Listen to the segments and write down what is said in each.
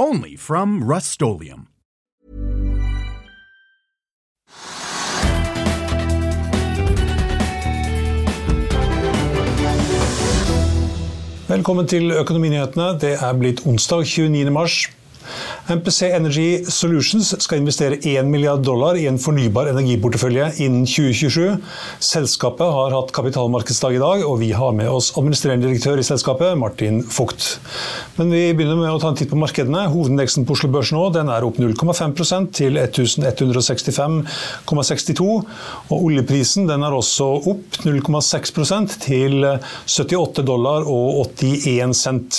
Only from Rust Velkommen til Økonominyhetene. Det er blitt onsdag 29. mars. MPC Energy Solutions skal investere 1 milliard dollar i en fornybar energiportefølje innen 2027. Selskapet har hatt kapitalmarkedsdag i dag, og vi har med oss administrerende direktør i selskapet, Martin Vogt. Men vi begynner med å ta en titt på markedene. Hovedindeksen på Oslo Børs nå den er opp 0,5% til 1165,62. Og oljeprisen den er også opp 0,6% til 78 dollar og 81 cent.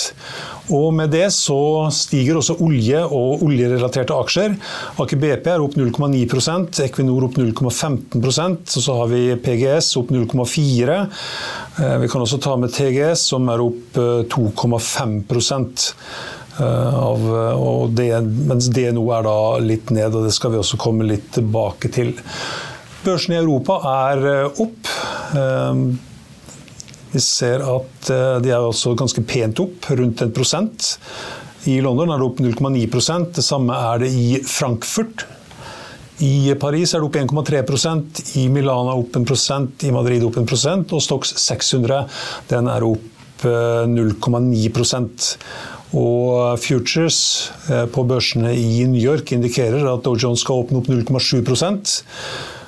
Og med det så stiger også olje og oljerelaterte aksjer. Aker BP er opp 0,9% Equinor opp 0,15 og så har vi PGS opp 0,4 eh, Vi kan også ta med TGS, som er opp 2,5 eh, av, og det, mens DNO er da litt ned, og det skal vi også komme litt tilbake til. Børsen i Europa er eh, opp. Vi ser at eh, de er også ganske pent opp, rundt 1% I London er det opp 0,9% Det samme er det i Frankfurt. I Paris er det opp 1,3% i Milana opp 1% i Madrid opp 1% og Stox 600 den er opp 0,9 eh, og futures eh, på børsene i New York indikerer at Dow Jones skal åpne opp 0,7 Uh,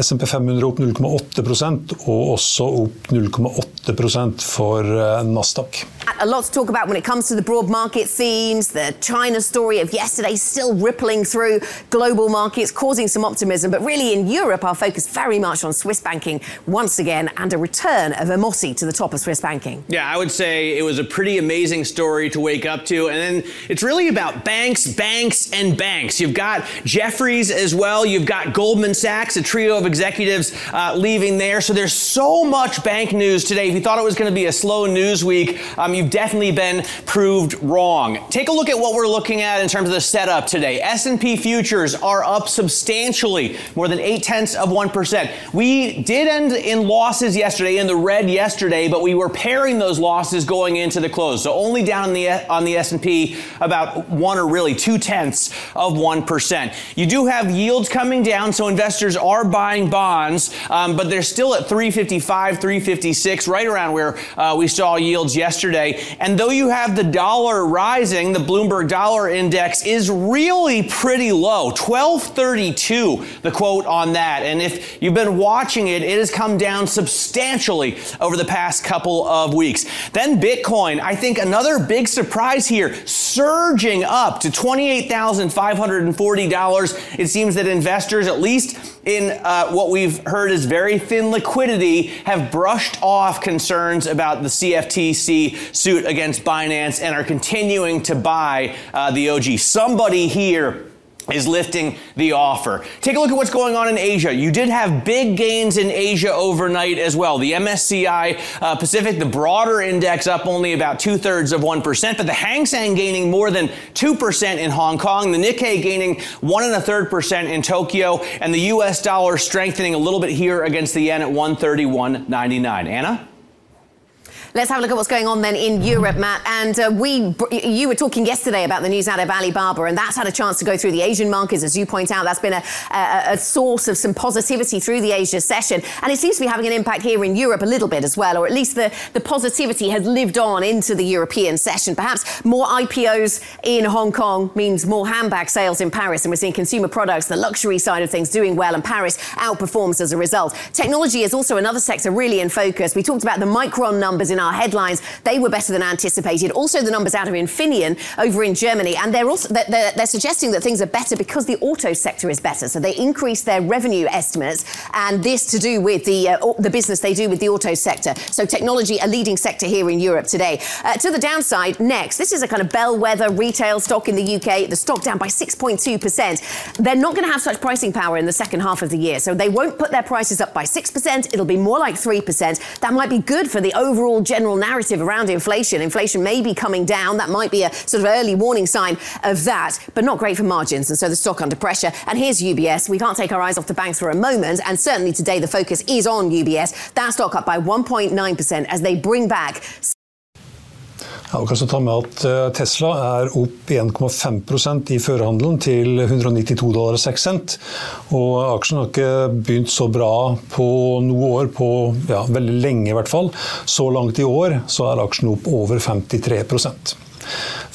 SMP 500 opp 0,8% og også opp 0,8% for uh, Nasdaq. A lot to talk about when it comes to the broad market themes. The China story of yesterday still rippling through global markets, causing some optimism. But really, in Europe, our focus very much on Swiss banking once again and a return of Ermotti to the top of Swiss banking. Yeah, I would say it was a pretty amazing story to wake up to. And then it's really about banks, banks, and banks. You've got Jefferies as well. You've got Goldman Sachs, a trio of executives uh, leaving there. So there's so much bank news today. If you thought it was going to be a slow news week, um, you've definitely been proved wrong. Take a look at what we're looking at in terms of the setup today. S&P futures are up substantially, more than 8 tenths of 1%. We did end in losses yesterday, in the red yesterday, but we were paring those losses going into the close. So only down on the, on the S&P about 1 or really 2 tenths of 1%. You do have yields coming down, so investors are buying bonds, um, but they're still at 355, 356, right around where uh, we saw yields yesterday. And though you have the dollar rising, the Bloomberg Dollar Index is really pretty low 1232, the quote on that. And if you've been watching it, it has come down substantially over the past couple of weeks. Then Bitcoin, I think another big surprise here, surging up to $28,540. It seems that investors, at least in uh, what we've heard is very thin liquidity, have brushed off concerns about the CFTC suit against Binance and are continuing to buy uh, the OG. Somebody here is lifting the offer. Take a look at what's going on in Asia. You did have big gains in Asia overnight as well. The MSCI uh, Pacific, the broader index up only about two thirds of 1%, but the Hang Seng gaining more than 2% in Hong Kong, the Nikkei gaining one and a third percent in Tokyo, and the US dollar strengthening a little bit here against the yen at 131.99. Anna? Let's have a look at what's going on then in Europe, Matt. And uh, we, you were talking yesterday about the news out of Alibaba, and that's had a chance to go through the Asian markets, as you point out. That's been a, a, a source of some positivity through the Asia session, and it seems to be having an impact here in Europe a little bit as well, or at least the, the positivity has lived on into the European session. Perhaps more IPOs in Hong Kong means more handbag sales in Paris, and we're seeing consumer products, the luxury side of things, doing well, and Paris outperforms as a result. Technology is also another sector really in focus. We talked about the Micron numbers in our headlines. They were better than anticipated. Also, the numbers out of Infineon over in Germany. And they're also they're, they're suggesting that things are better because the auto sector is better. So they increased their revenue estimates. And this to do with the, uh, the business they do with the auto sector. So technology, a leading sector here in Europe today. Uh, to the downside, next, this is a kind of bellwether retail stock in the UK. The stock down by 6.2%. They're not going to have such pricing power in the second half of the year. So they won't put their prices up by 6%. It'll be more like 3%. That might be good for the overall general narrative around inflation. Inflation may be coming down. That might be a sort of early warning sign of that, but not great for margins. And so the stock under pressure. And here's UBS. We can't take our eyes off the banks for a moment. And certainly today the focus is on UBS. That stock up by 1.9% as they bring back Ja, og kan så ta med at eh, Tesla er opp 1,5% i førhandelen til 192 dollar 6 cent. Og aksjen har ikke begynt så bra på noe år, på ja, veldig lenge i hvert fall. Så langt i år så er aksjen opp over 53%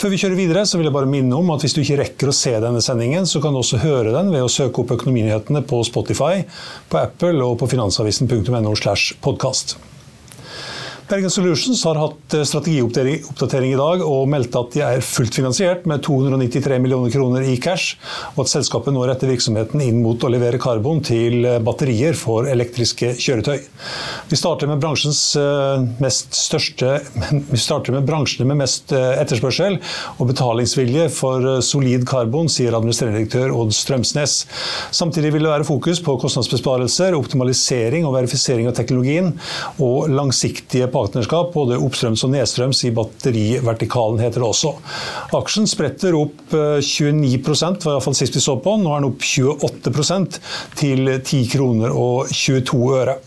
før vi kjører videre, så vil jeg bare minne om at hvis du ikke rekker å se denne sendingen, så kan du også høre den ved å søke opp Økonominyhetene på Spotify, på Apple og på finansavisen.no. slash podcast. Bergen Solutions har hatt eh, strategioppdatering i dag og meldte at de er fullt finansiert med 293 millioner kroner i cash, og at selskapet nå retter virksomheten inn mot å levere karbon til eh, batterier for elektriske kjøretøy. Vi starter med eh, største Vi starter med bransjene med mest etterspørsel og betalingsvilje for solid karbon, sier administrerende direktør Odd Strømsnes. Samtidig vil det være fokus på kostnadsbesparelser, optimalisering og verifisering av teknologien og langsiktige partnerskap partnerskap, både oppstrøms og nedstrøms i batterivertikalen, heter det også. Aksjen spretter opp 29 eh, var iallfall sist vi så på. Nå er den opp 28% til 10 kroner og 22 øre.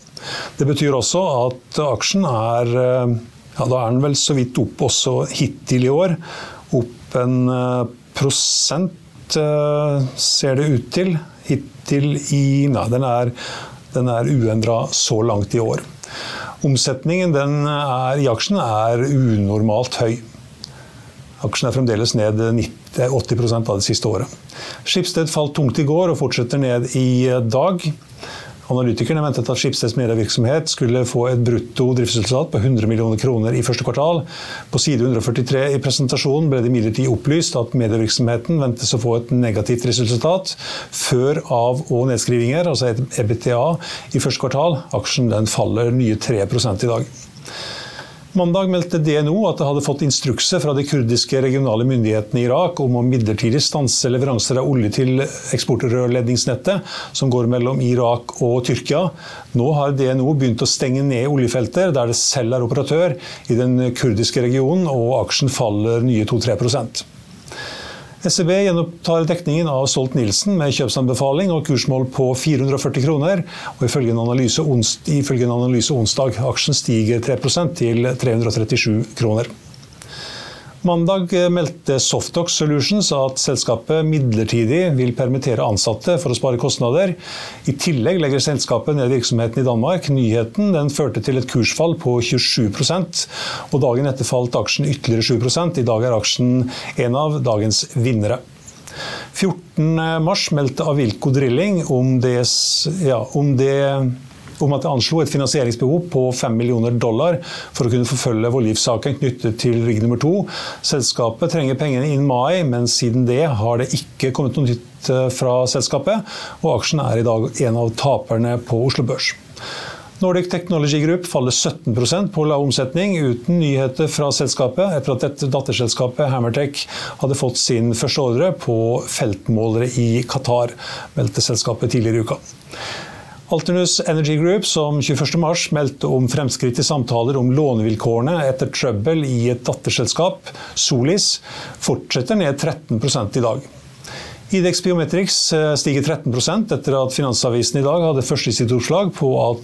Det betyr også at aksjen er eh, ja, Da er den vel så vidt opp også hittil i år. Opp en eh, prosent, ser det ut til. Hittil i Nei, den er, den er uendra så langt i år. Omsetningen er, i aksjen er unormalt høy. Aksjen er fremdeles ned 90, 80% av det siste året. Skipsted falt tungt i går og fortsetter ned i dag. Analytikerne ventet at Skipsteds medievirksomhet skulle få et brutto driftsresultat på 100 millioner kroner i første kvartal. På side 143 i presentasjonen ble det imidlertid opplyst at medievirksomheten ventes å få et negativt resultat før av- og nedskrivinger, altså et EBTA, i første kvartal. Aksjen faller nye 3 i dag. Mandag meldte DNO at det hadde fått instrukser fra de kurdiske regionale myndighetene i Irak om å midlertidig stanse leveranser av olje til eksportrørledningsnettet som går mellom Irak og Tyrkia. Nå har DNO begynt å stenge ned oljefelter der det selv er operatør i den kurdiske regionen, og aksjen faller nye 2-3 SEB gjenopptar dekningen av Stolt-Nielsen med kjøpsanbefaling og kursmål på 440 kroner. og Ifølge en analyse, ons, ifølge en analyse onsdag aksjen stiger 3% til 337 kroner. Mandag meldte Softox Solutions at selskapet midlertidig vil permittere ansatte for å spare kostnader. I tillegg legger selskapet ned virksomheten i Danmark. Nyheten førte til et kursfall på 27% og dagen etter falt aksjen ytterligere 7 I dag er aksjen en av dagens vinnere. 14.3 meldte Avilco Drilling om det, ja, om det om at det anslo et finansieringsbehov på 5 millioner dollar for å kunne forfølge vår livssaken knyttet til rigg nummer to. Selskapet trenger pengene innen mai, men siden det har det ikke kommet noe nytt eh, fra selskapet, og aksjen er i dag en av taperne på Oslo Børs. Nordic Technology Group faller 17% på lav omsetning, uten nyheter fra selskapet etter at dette datterselskapet Hammertech hadde fått sin første ordre på feltmålere i Qatar, meldte selskapet tidligere i uka. Alternus Energy Group, som 21.3 meldte om fremskritt i samtaler om lånevilkårene etter trøbbel i et datterselskap, Solis, fortsetter ned 13% i dag. Idex Biometrics eh, stiger 13% etter at Finansavisen i dag hadde førstesideoppslag på at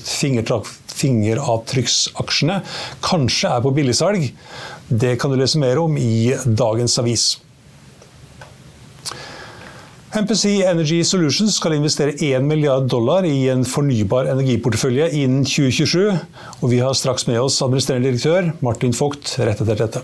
fingeravtrykksaksjene kanskje er på billigsalg. Det kan du lese mer om i dagens avis. MPC Energy Solutions skal investere 1 milliard dollar i en fornybar energiportefølje innen 2027. Og vi har straks med oss administrerende direktør Martin Vogt rett etter dette.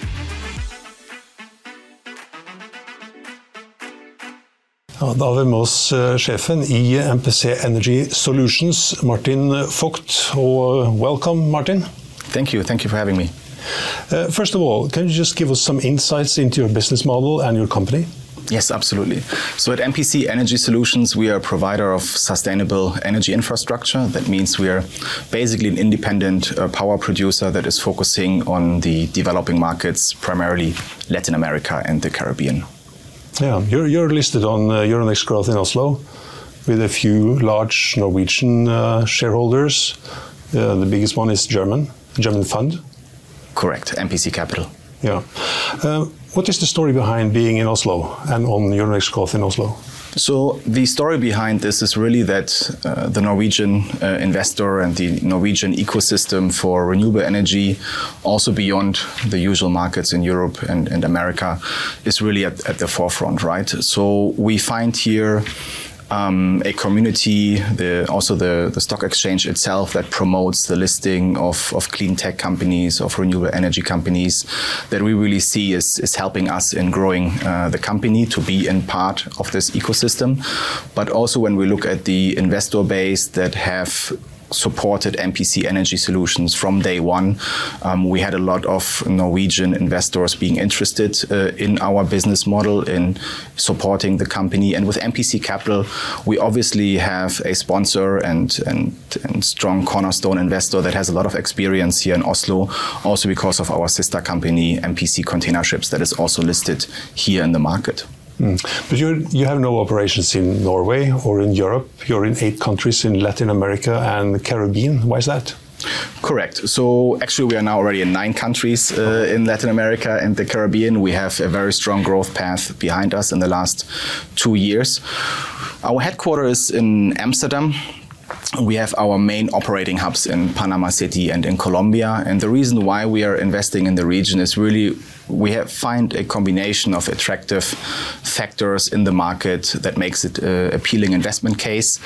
Ja, da har vi med oss uh, sjefen i MPC Energy Solutions, Martin Vogt. Og welcome, Martin. Thank you. Thank you for having me. Uh, first of all, can you just give us some insights into your business model and your company? Yes, absolutely. So at MPC Energy Solutions, we are a provider of sustainable energy infrastructure. That means we are basically an independent uh, power producer that is focusing on the developing markets, primarily Latin America and the Caribbean. Yeah, you're, you're listed on uh, Euronext Growth in Oslo with a few large Norwegian uh, shareholders. Uh, the biggest one is German, German fund. Correct, MPC Capital. Yeah. Uh, what is the story behind being in Oslo and on Euronext Growth in Oslo? So the story behind this is really that uh, the Norwegian uh, investor and the Norwegian ecosystem for renewable energy, also beyond the usual markets in Europe and, and America, is really at, at the forefront, right? So we find here um, a community, the, also the, the stock exchange itself that promotes the listing of, of clean tech companies, of renewable energy companies, that we really see is, is helping us in growing uh, the company to be in part of this ecosystem. But also when we look at the investor base that have supported MPC Energy Solutions from day one. Um, we had a lot of Norwegian investors being interested uh, in our business model, in supporting the company. And with MPC Capital, we obviously have a sponsor and, and, and strong cornerstone investor that has a lot of experience here in Oslo, also because of our sister company, MPC Container Ships, that is also listed here in the market. Mm. But you you have no operations in Norway or in Europe. You're in eight countries in Latin America and the Caribbean. Why is that? Correct. So actually, we are now already in nine countries uh, in Latin America and the Caribbean. We have a very strong growth path behind us in the last two years. Our headquarters is in Amsterdam. We have our main operating hubs in Panama City and in Colombia. And the reason why we are investing in the region is really we have find a combination of attractive factors in the market that makes it an appealing investment case.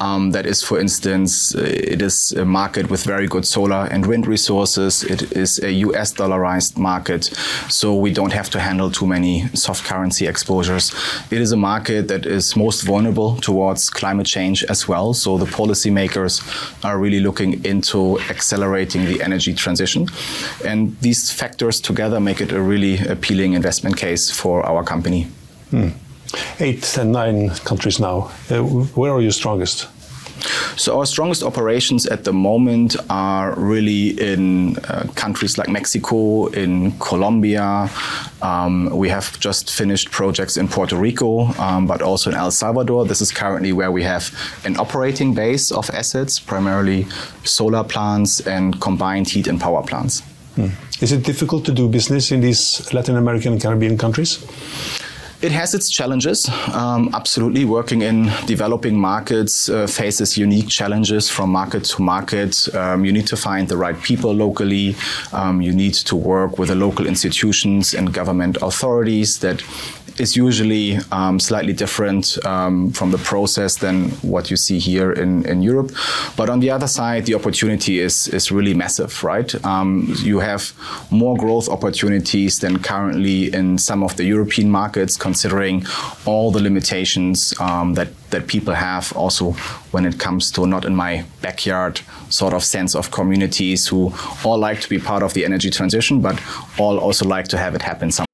Um, that is, for instance, uh, it is a market with very good solar and wind resources. It is a US dollarized market, so we don't have to handle too many soft currency exposures. It is a market that is most vulnerable towards climate change as well, so the policymakers are really looking into accelerating the energy transition. And these factors together make it a really appealing investment case for our company. Hmm. Eight and nine countries now. Uh, where are you strongest? So our strongest operations at the moment are really in uh, countries like Mexico, in Colombia. Um, we have just finished projects in Puerto Rico, um, but also in El Salvador. This is currently where we have an operating base of assets, primarily solar plants and combined heat and power plants. Hmm. Is it difficult to do business in these Latin American and Caribbean countries? It has its challenges. Um, absolutely, working in developing markets uh, faces unique challenges from market to market. Um, you need to find the right people locally. Um, you need to work with the local institutions and government authorities that is usually um, slightly different um, from the process than what you see here in, in Europe. But on the other side, the opportunity is, is really massive, right? Um, you have more growth opportunities than currently in some of the European markets, considering all the limitations um, that, that people have also when it comes to not in my backyard sort of sense of communities who all like to be part of the energy transition, but all also like to have it happen somewhere.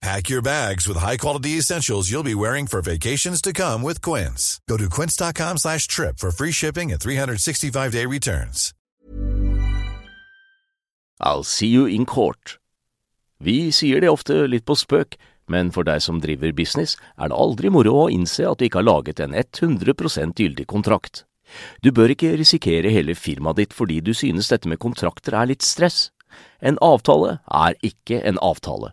Pack your bags with high-quality essentials you'll be wearing for vacations to come with Quince. Go to quince.com slash trip for free shipping and 365-day returns. I'll see you in court. Vi sier det ofte litt på spøk, men for deg som driver business, er det aldri moro å innse at du ikke har laget en 100% gyldig kontrakt. Du bør ikke risikere hele firmaet ditt fordi du synes dette med kontrakter er litt stress. En avtale er ikke en avtale.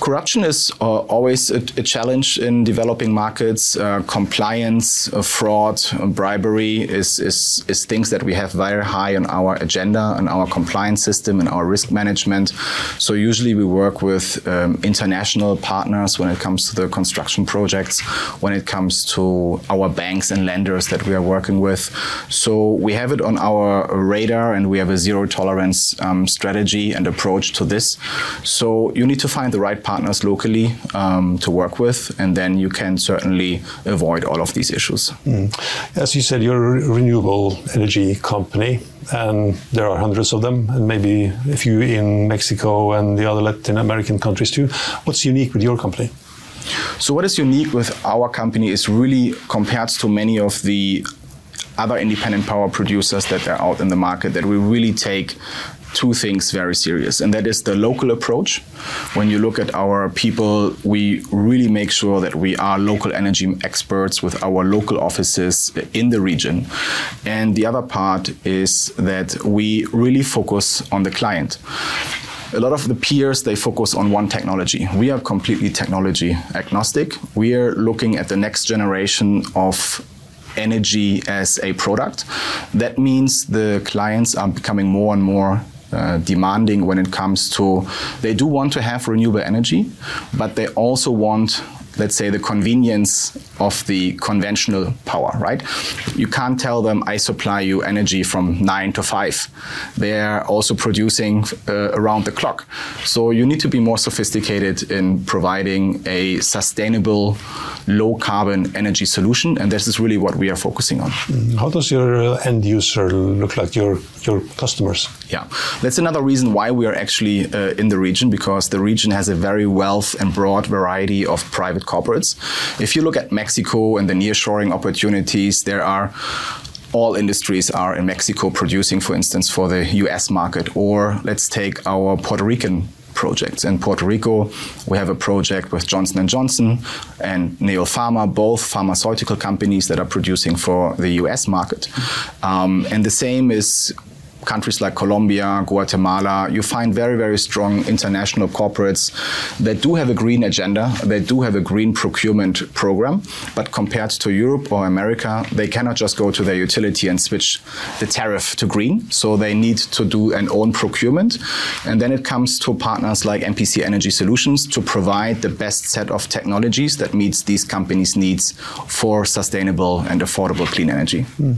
Corruption is uh, always a, a, challenge in developing markets. Uh, compliance, uh, fraud, uh, bribery is, is, is things that we have very high on our agenda and our compliance system and our risk management. So usually we work with um, international partners when it comes to the construction projects, when it comes to our banks and lenders that we are working with. So we have it on our radar and we have a zero tolerance um, strategy and approach to this. So you need to find the right partners locally um, to work with, and then you can certainly avoid all of these issues. Mm. As you said, you're a renewable energy company, and there are hundreds of them, and maybe a few in Mexico and the other Latin American countries too. What's unique with your company? So, what is unique with our company is really compared to many of the other independent power producers that are out in the market that we really take two things very serious, and that is the local approach. When you look at our people, we really make sure that we are local energy experts with our local offices in the region. And the other part is that we really focus on the client a lot of the peers they focus on one technology we are completely technology agnostic we are looking at the next generation of energy as a product that means the clients are becoming more and more uh, demanding when it comes to they do want to have renewable energy, but they also want let's say the convenience of the conventional power right? You can't tell them i supply you energy from 9 to 5 they're also producing uh, around the clock. So you need to be more sophisticated in providing a sustainable low carbon energy solution and this is really what we are focusing on. How does your end user look like your your customers yeah that's another reason why we are actually uh, in the region because the region has a very wealth and broad variety of private corporates. If you look at Mexico and the nearshoring opportunities, there are all industries are in Mexico producing, for instance, for the US market. Or let's take our Puerto Rican projects. In Puerto Rico, we have a project with Johnson & Johnson and Neolpharma, both pharmaceutical companies that are producing for the US market. Um, and the same is countries like Colombia, Guatemala, you find very, very strong international corporates that do have a green agenda, they do have a green procurement program, but compared to Europe or America, they cannot just go to their utility and switch the tariff to green. So they need to do an own procurement. And then it comes to partners like MPC Energy Solutions to provide the best set of technologies that meets these companies' needs for sustainable and affordable clean energy. Mm.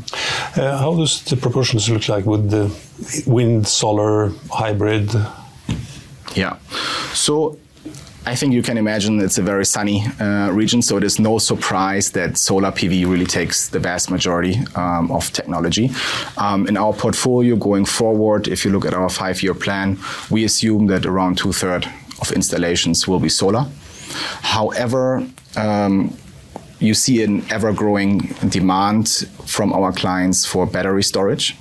Uh, how does the proportions look like with the wind, solar, hybrid? Yeah. So I think you can imagine it's a very sunny uh, region, so it is no surprise that solar PV really takes the vast majority um, of technology. Um, in our portfolio going forward, if you look at our five year plan, we assume that around two thirds of installations will be solar. However, um, you see an ever growing demand from our clients for battery storage.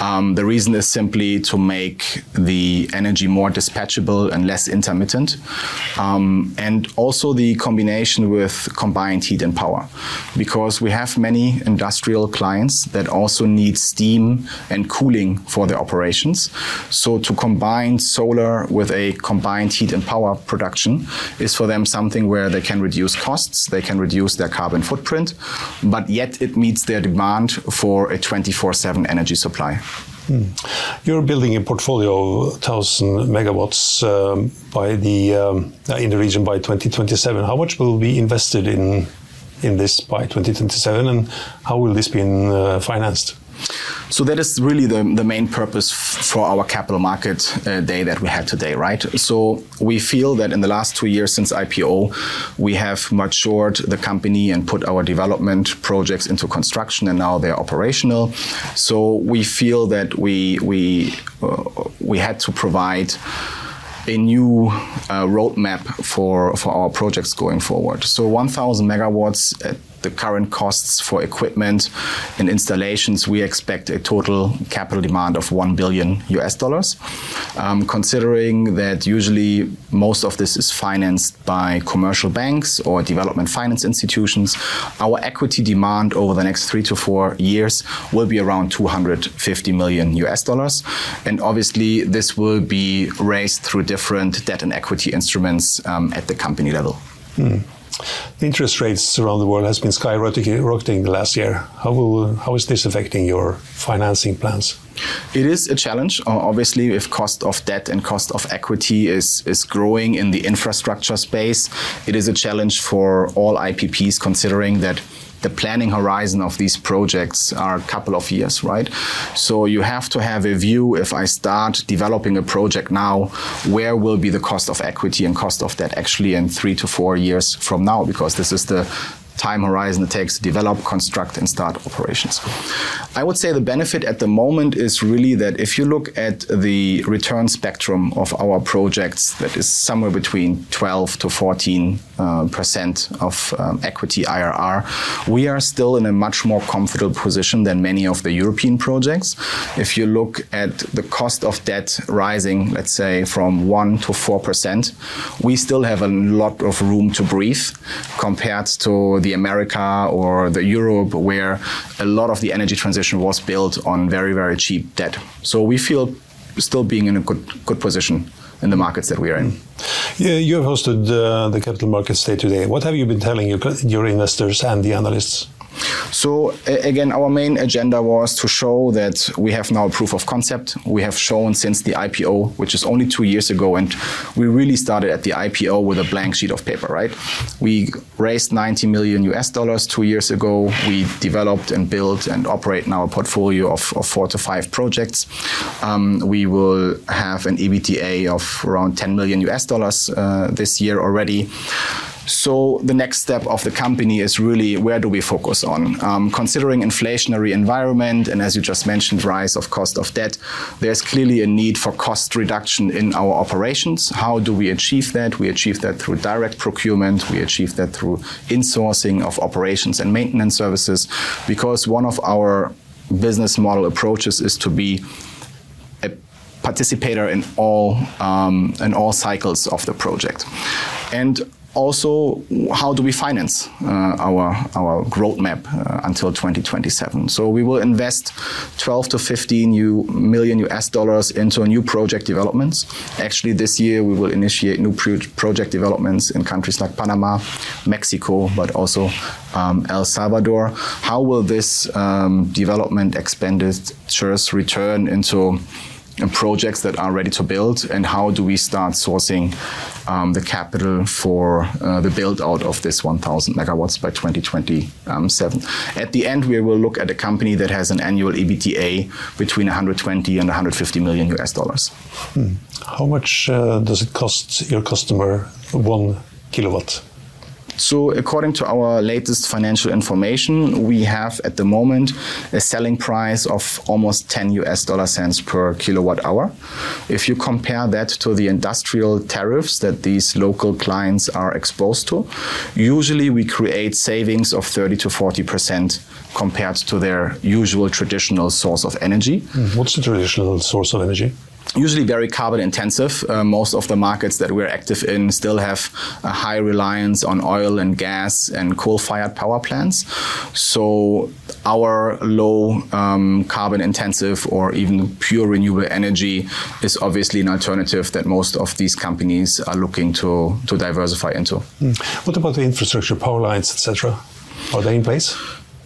Um, the reason is simply to make the energy more dispatchable and less intermittent. Um, and also the combination with combined heat and power. Because we have many industrial clients that also need steam and cooling for their operations. So to combine solar with a combined heat and power production is for them something where they can reduce costs, they can reduce their carbon footprint, but yet it meets their demand for a 24 7 energy supply. Hmm. You're building a portfolio of 1,000 megawatts um, by the um, in the region by 2027. How much will be invested in in this by 2027, and how will this be uh, financed? So that is really the, the main purpose for our capital market uh, day that we had today, right? So we feel that in the last two years since IPO, we have matured the company and put our development projects into construction, and now they're operational. So we feel that we we uh, we had to provide a new uh, roadmap for, for our projects going forward. So 1,000 megawatts at the current costs for equipment and installations, we expect a total capital demand of 1 billion US dollars. Um, considering that usually most of this is financed by commercial banks or development finance institutions, our equity demand over the next three to four years will be around 250 million US dollars. And obviously, this will be raised through different debt and equity instruments um, at the company level. Hmm. The interest rates around the world has been skyrocketing the last year. How will how is this affecting your financing plans? It is a challenge, obviously, if cost of debt and cost of equity is, is growing in the infrastructure space. It is a challenge for all IPPs, considering that the planning horizon of these projects are a couple of years, right? So you have to have a view if I start developing a project now, where will be the cost of equity and cost of debt actually in three to four years from now? Because this is the time horizon it takes to develop, construct, and start operations. I would say the benefit at the moment is really that if you look at the return spectrum of our projects, that is somewhere between 12 to 14 uh, percent of um, equity IRR, we are still in a much more comfortable position than many of the European projects. If you look at the cost of debt rising, let's say from 1 to 4 percent, we still have a lot of room to breathe compared to the America or the Europe, where a lot of the energy transition was built on very, very cheap debt. So we feel still being in a good, good position in the markets that we are in. Yeah, you have hosted uh, the Capital Markets Day today. What have you been telling your, your investors and the analysts? So again, our main agenda was to show that we have now a proof of concept. We have shown since the IPO, which is only two years ago, and we really started at the IPO with a blank sheet of paper, right? We raised 90 million US dollars two years ago. We developed and built and operate now a portfolio of, of four to five projects. Um, we will have an EBITDA of around 10 million US dollars uh, this year already. So the next step of the company is really where do we focus on? Um, considering inflationary environment and as you just mentioned, rise of cost of debt, there's clearly a need for cost reduction in our operations. How do we achieve that? We achieve that through direct procurement. We achieve that through insourcing of operations and maintenance services because one of our business model approaches is to be a participator in all um, in all cycles of the project. And also how do we finance uh, our our roadmap uh, until 2027 so we will invest 12 to 15 new million US dollars into new project developments. Actually this year we will initiate new pro project developments in countries like Panama Mexico but also um, El Salvador. How will this um, development expenditures return into projects that are ready to build and how do we start sourcing um, the capital for uh, the build out of this 1000 megawatts by 2027. At the end, we will look at a company that has an annual EBITDA between 120 and 150 million US dollars. Hmm. How much uh, does it cost your customer one kilowatt? So, according to our latest financial information, we have at the moment a selling price of almost 10 US dollar cents per kilowatt hour. If you compare that to the industrial tariffs that these local clients are exposed to, usually we create savings of 30 to 40 percent compared to their usual traditional source of energy. Mm-hmm. What's the traditional source of energy? Usually very carbon intensive. Uh, most of the markets that we're active in still have a high reliance on oil and gas and coal fired power plants. So, our low um, carbon intensive or even pure renewable energy is obviously an alternative that most of these companies are looking to, to diversify into. Mm. What about the infrastructure, power lines, etc.? Are they in place?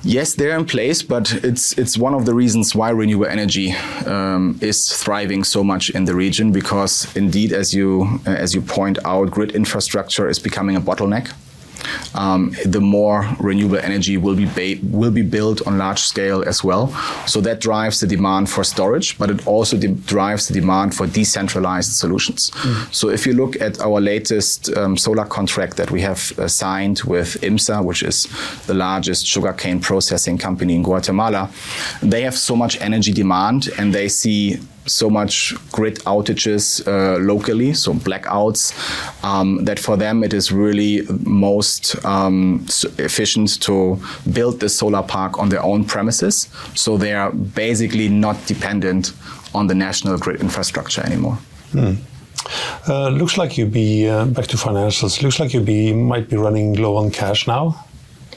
Yes, they're in place, but it's it's one of the reasons why renewable energy um, is thriving so much in the region because indeed, as you as you point out, grid infrastructure is becoming a bottleneck um, the more renewable energy will be will be built on large scale as well. So that drives the demand for storage, but it also drives the demand for decentralized solutions. Mm. So if you look at our latest um, solar contract that we have uh, signed with IMSA, which is the largest sugarcane processing company in Guatemala, they have so much energy demand and they see so much grid outages uh, locally, so blackouts, um, that for them it is really most um, efficient to build the solar park on their own premises. So they are basically not dependent on the national grid infrastructure anymore. Hmm. Uh, looks like you be uh, back to financials. Looks like you be might be running low on cash now.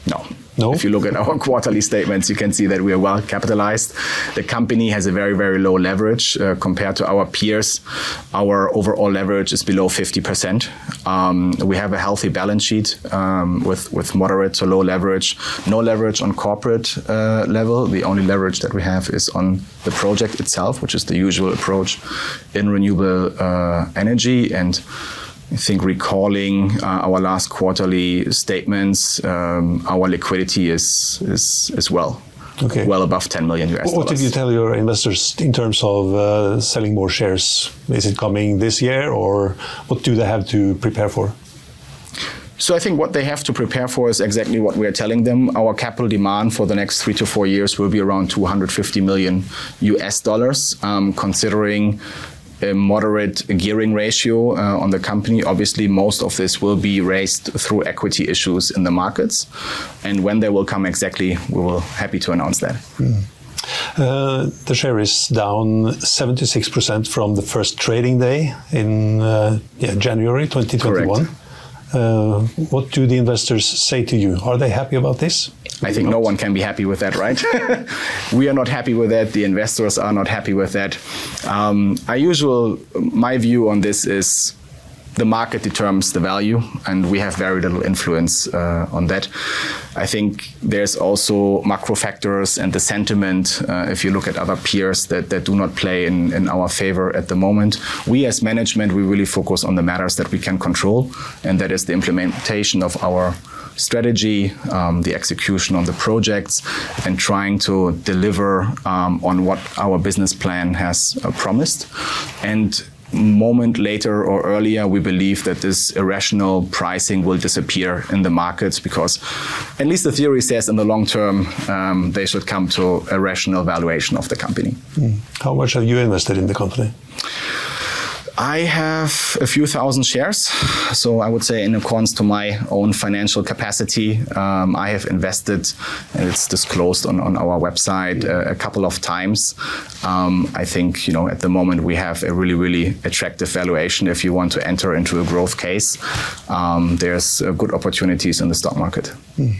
No, no. If you look at our quarterly statements, you can see that we are well capitalized. The company has a very, very low leverage uh, compared to our peers. Our overall leverage is below 50%. Um, we have a healthy balance sheet um, with, with moderate to low leverage, no leverage on corporate uh, level. The only leverage that we have is on the project itself, which is the usual approach in renewable uh, energy. And I think recalling uh, our last quarterly statements, um, our liquidity is is is well. Okay. Well above 10 million US What did you tell your investors in terms of uh, selling more shares? Is it coming this year, or what do they have to prepare for? So I think what they have to prepare for is exactly what we are telling them. Our capital demand for the next three to four years will be around 250 million US dollars, um, considering a moderate gearing ratio uh, on the company. Obviously, most of this will be raised through equity issues in the markets. And when they will come exactly, we will happy to announce that. Mm. Uh, the share is down 76% from the first trading day in uh, yeah, January 2021. Uh, what do the investors say to you? Are they happy about this? I think no one can be happy with that, right? we are not happy with that. The investors are not happy with that. Um, usual, my view on this is the market determines the value, and we have very little influence uh, on that. I think there's also macro factors and the sentiment, uh, if you look at other peers, that, that do not play in, in our favor at the moment. We, as management, we really focus on the matters that we can control, and that is the implementation of our strategy, um, the execution on the projects, and trying to deliver um, on what our business plan has uh, promised. And moment later or earlier, we believe that this irrational pricing will disappear in the markets because, at least the theory says, in the long term, um, they should come to a rational valuation of the company. Mm. How much have you invested in the company? I have a few thousand shares. So I would say, in accordance to my own financial capacity, um, I have invested, and it's disclosed on, on our website uh, a couple of times. Um, I think, you know, at the moment we have a really, really attractive valuation if you want to enter into a growth case. Um, there's uh, good opportunities in the stock market. Mm.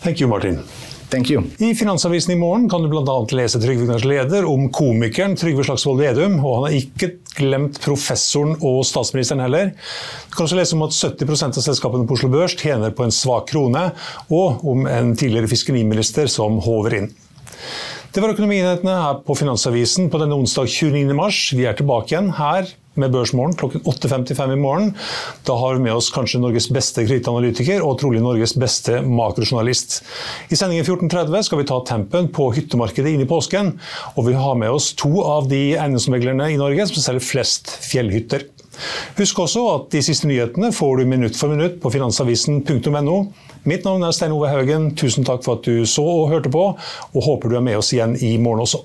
Thank you, Martin. Thank you. I Finansavisen i morgen kan du bl.a. lese Trygve Vignars leder om komikeren Trygve Slagsvold Vedum, og han har ikke glemt professoren og statsministeren heller. Du kan også lese om at 70 av selskapene på Oslo Børs tjener på en svak krone, og om en tidligere fiskeriminister som håver inn. Det var Økonominyhetene her på Finansavisen på denne onsdag 29. mars. Vi er tilbake igjen her med Børsmorgen klokken 8.55 i morgen. Da har vi med oss kanskje Norges beste kredittanalytiker og trolig Norges beste makrojournalist. I sendingen 14.30 skal vi ta tempen på hyttemarkedet inn i påsken. Og vi har med oss to av de eiendomsmeglerne i Norge som selger flest fjellhytter. Husk også at de siste nyhetene får du minutt for minutt på finansavisen.no. Mitt navn er Stein Ove Haugen. Tusen takk for at du så og hørte på, og håper du er med oss igjen i morgen også.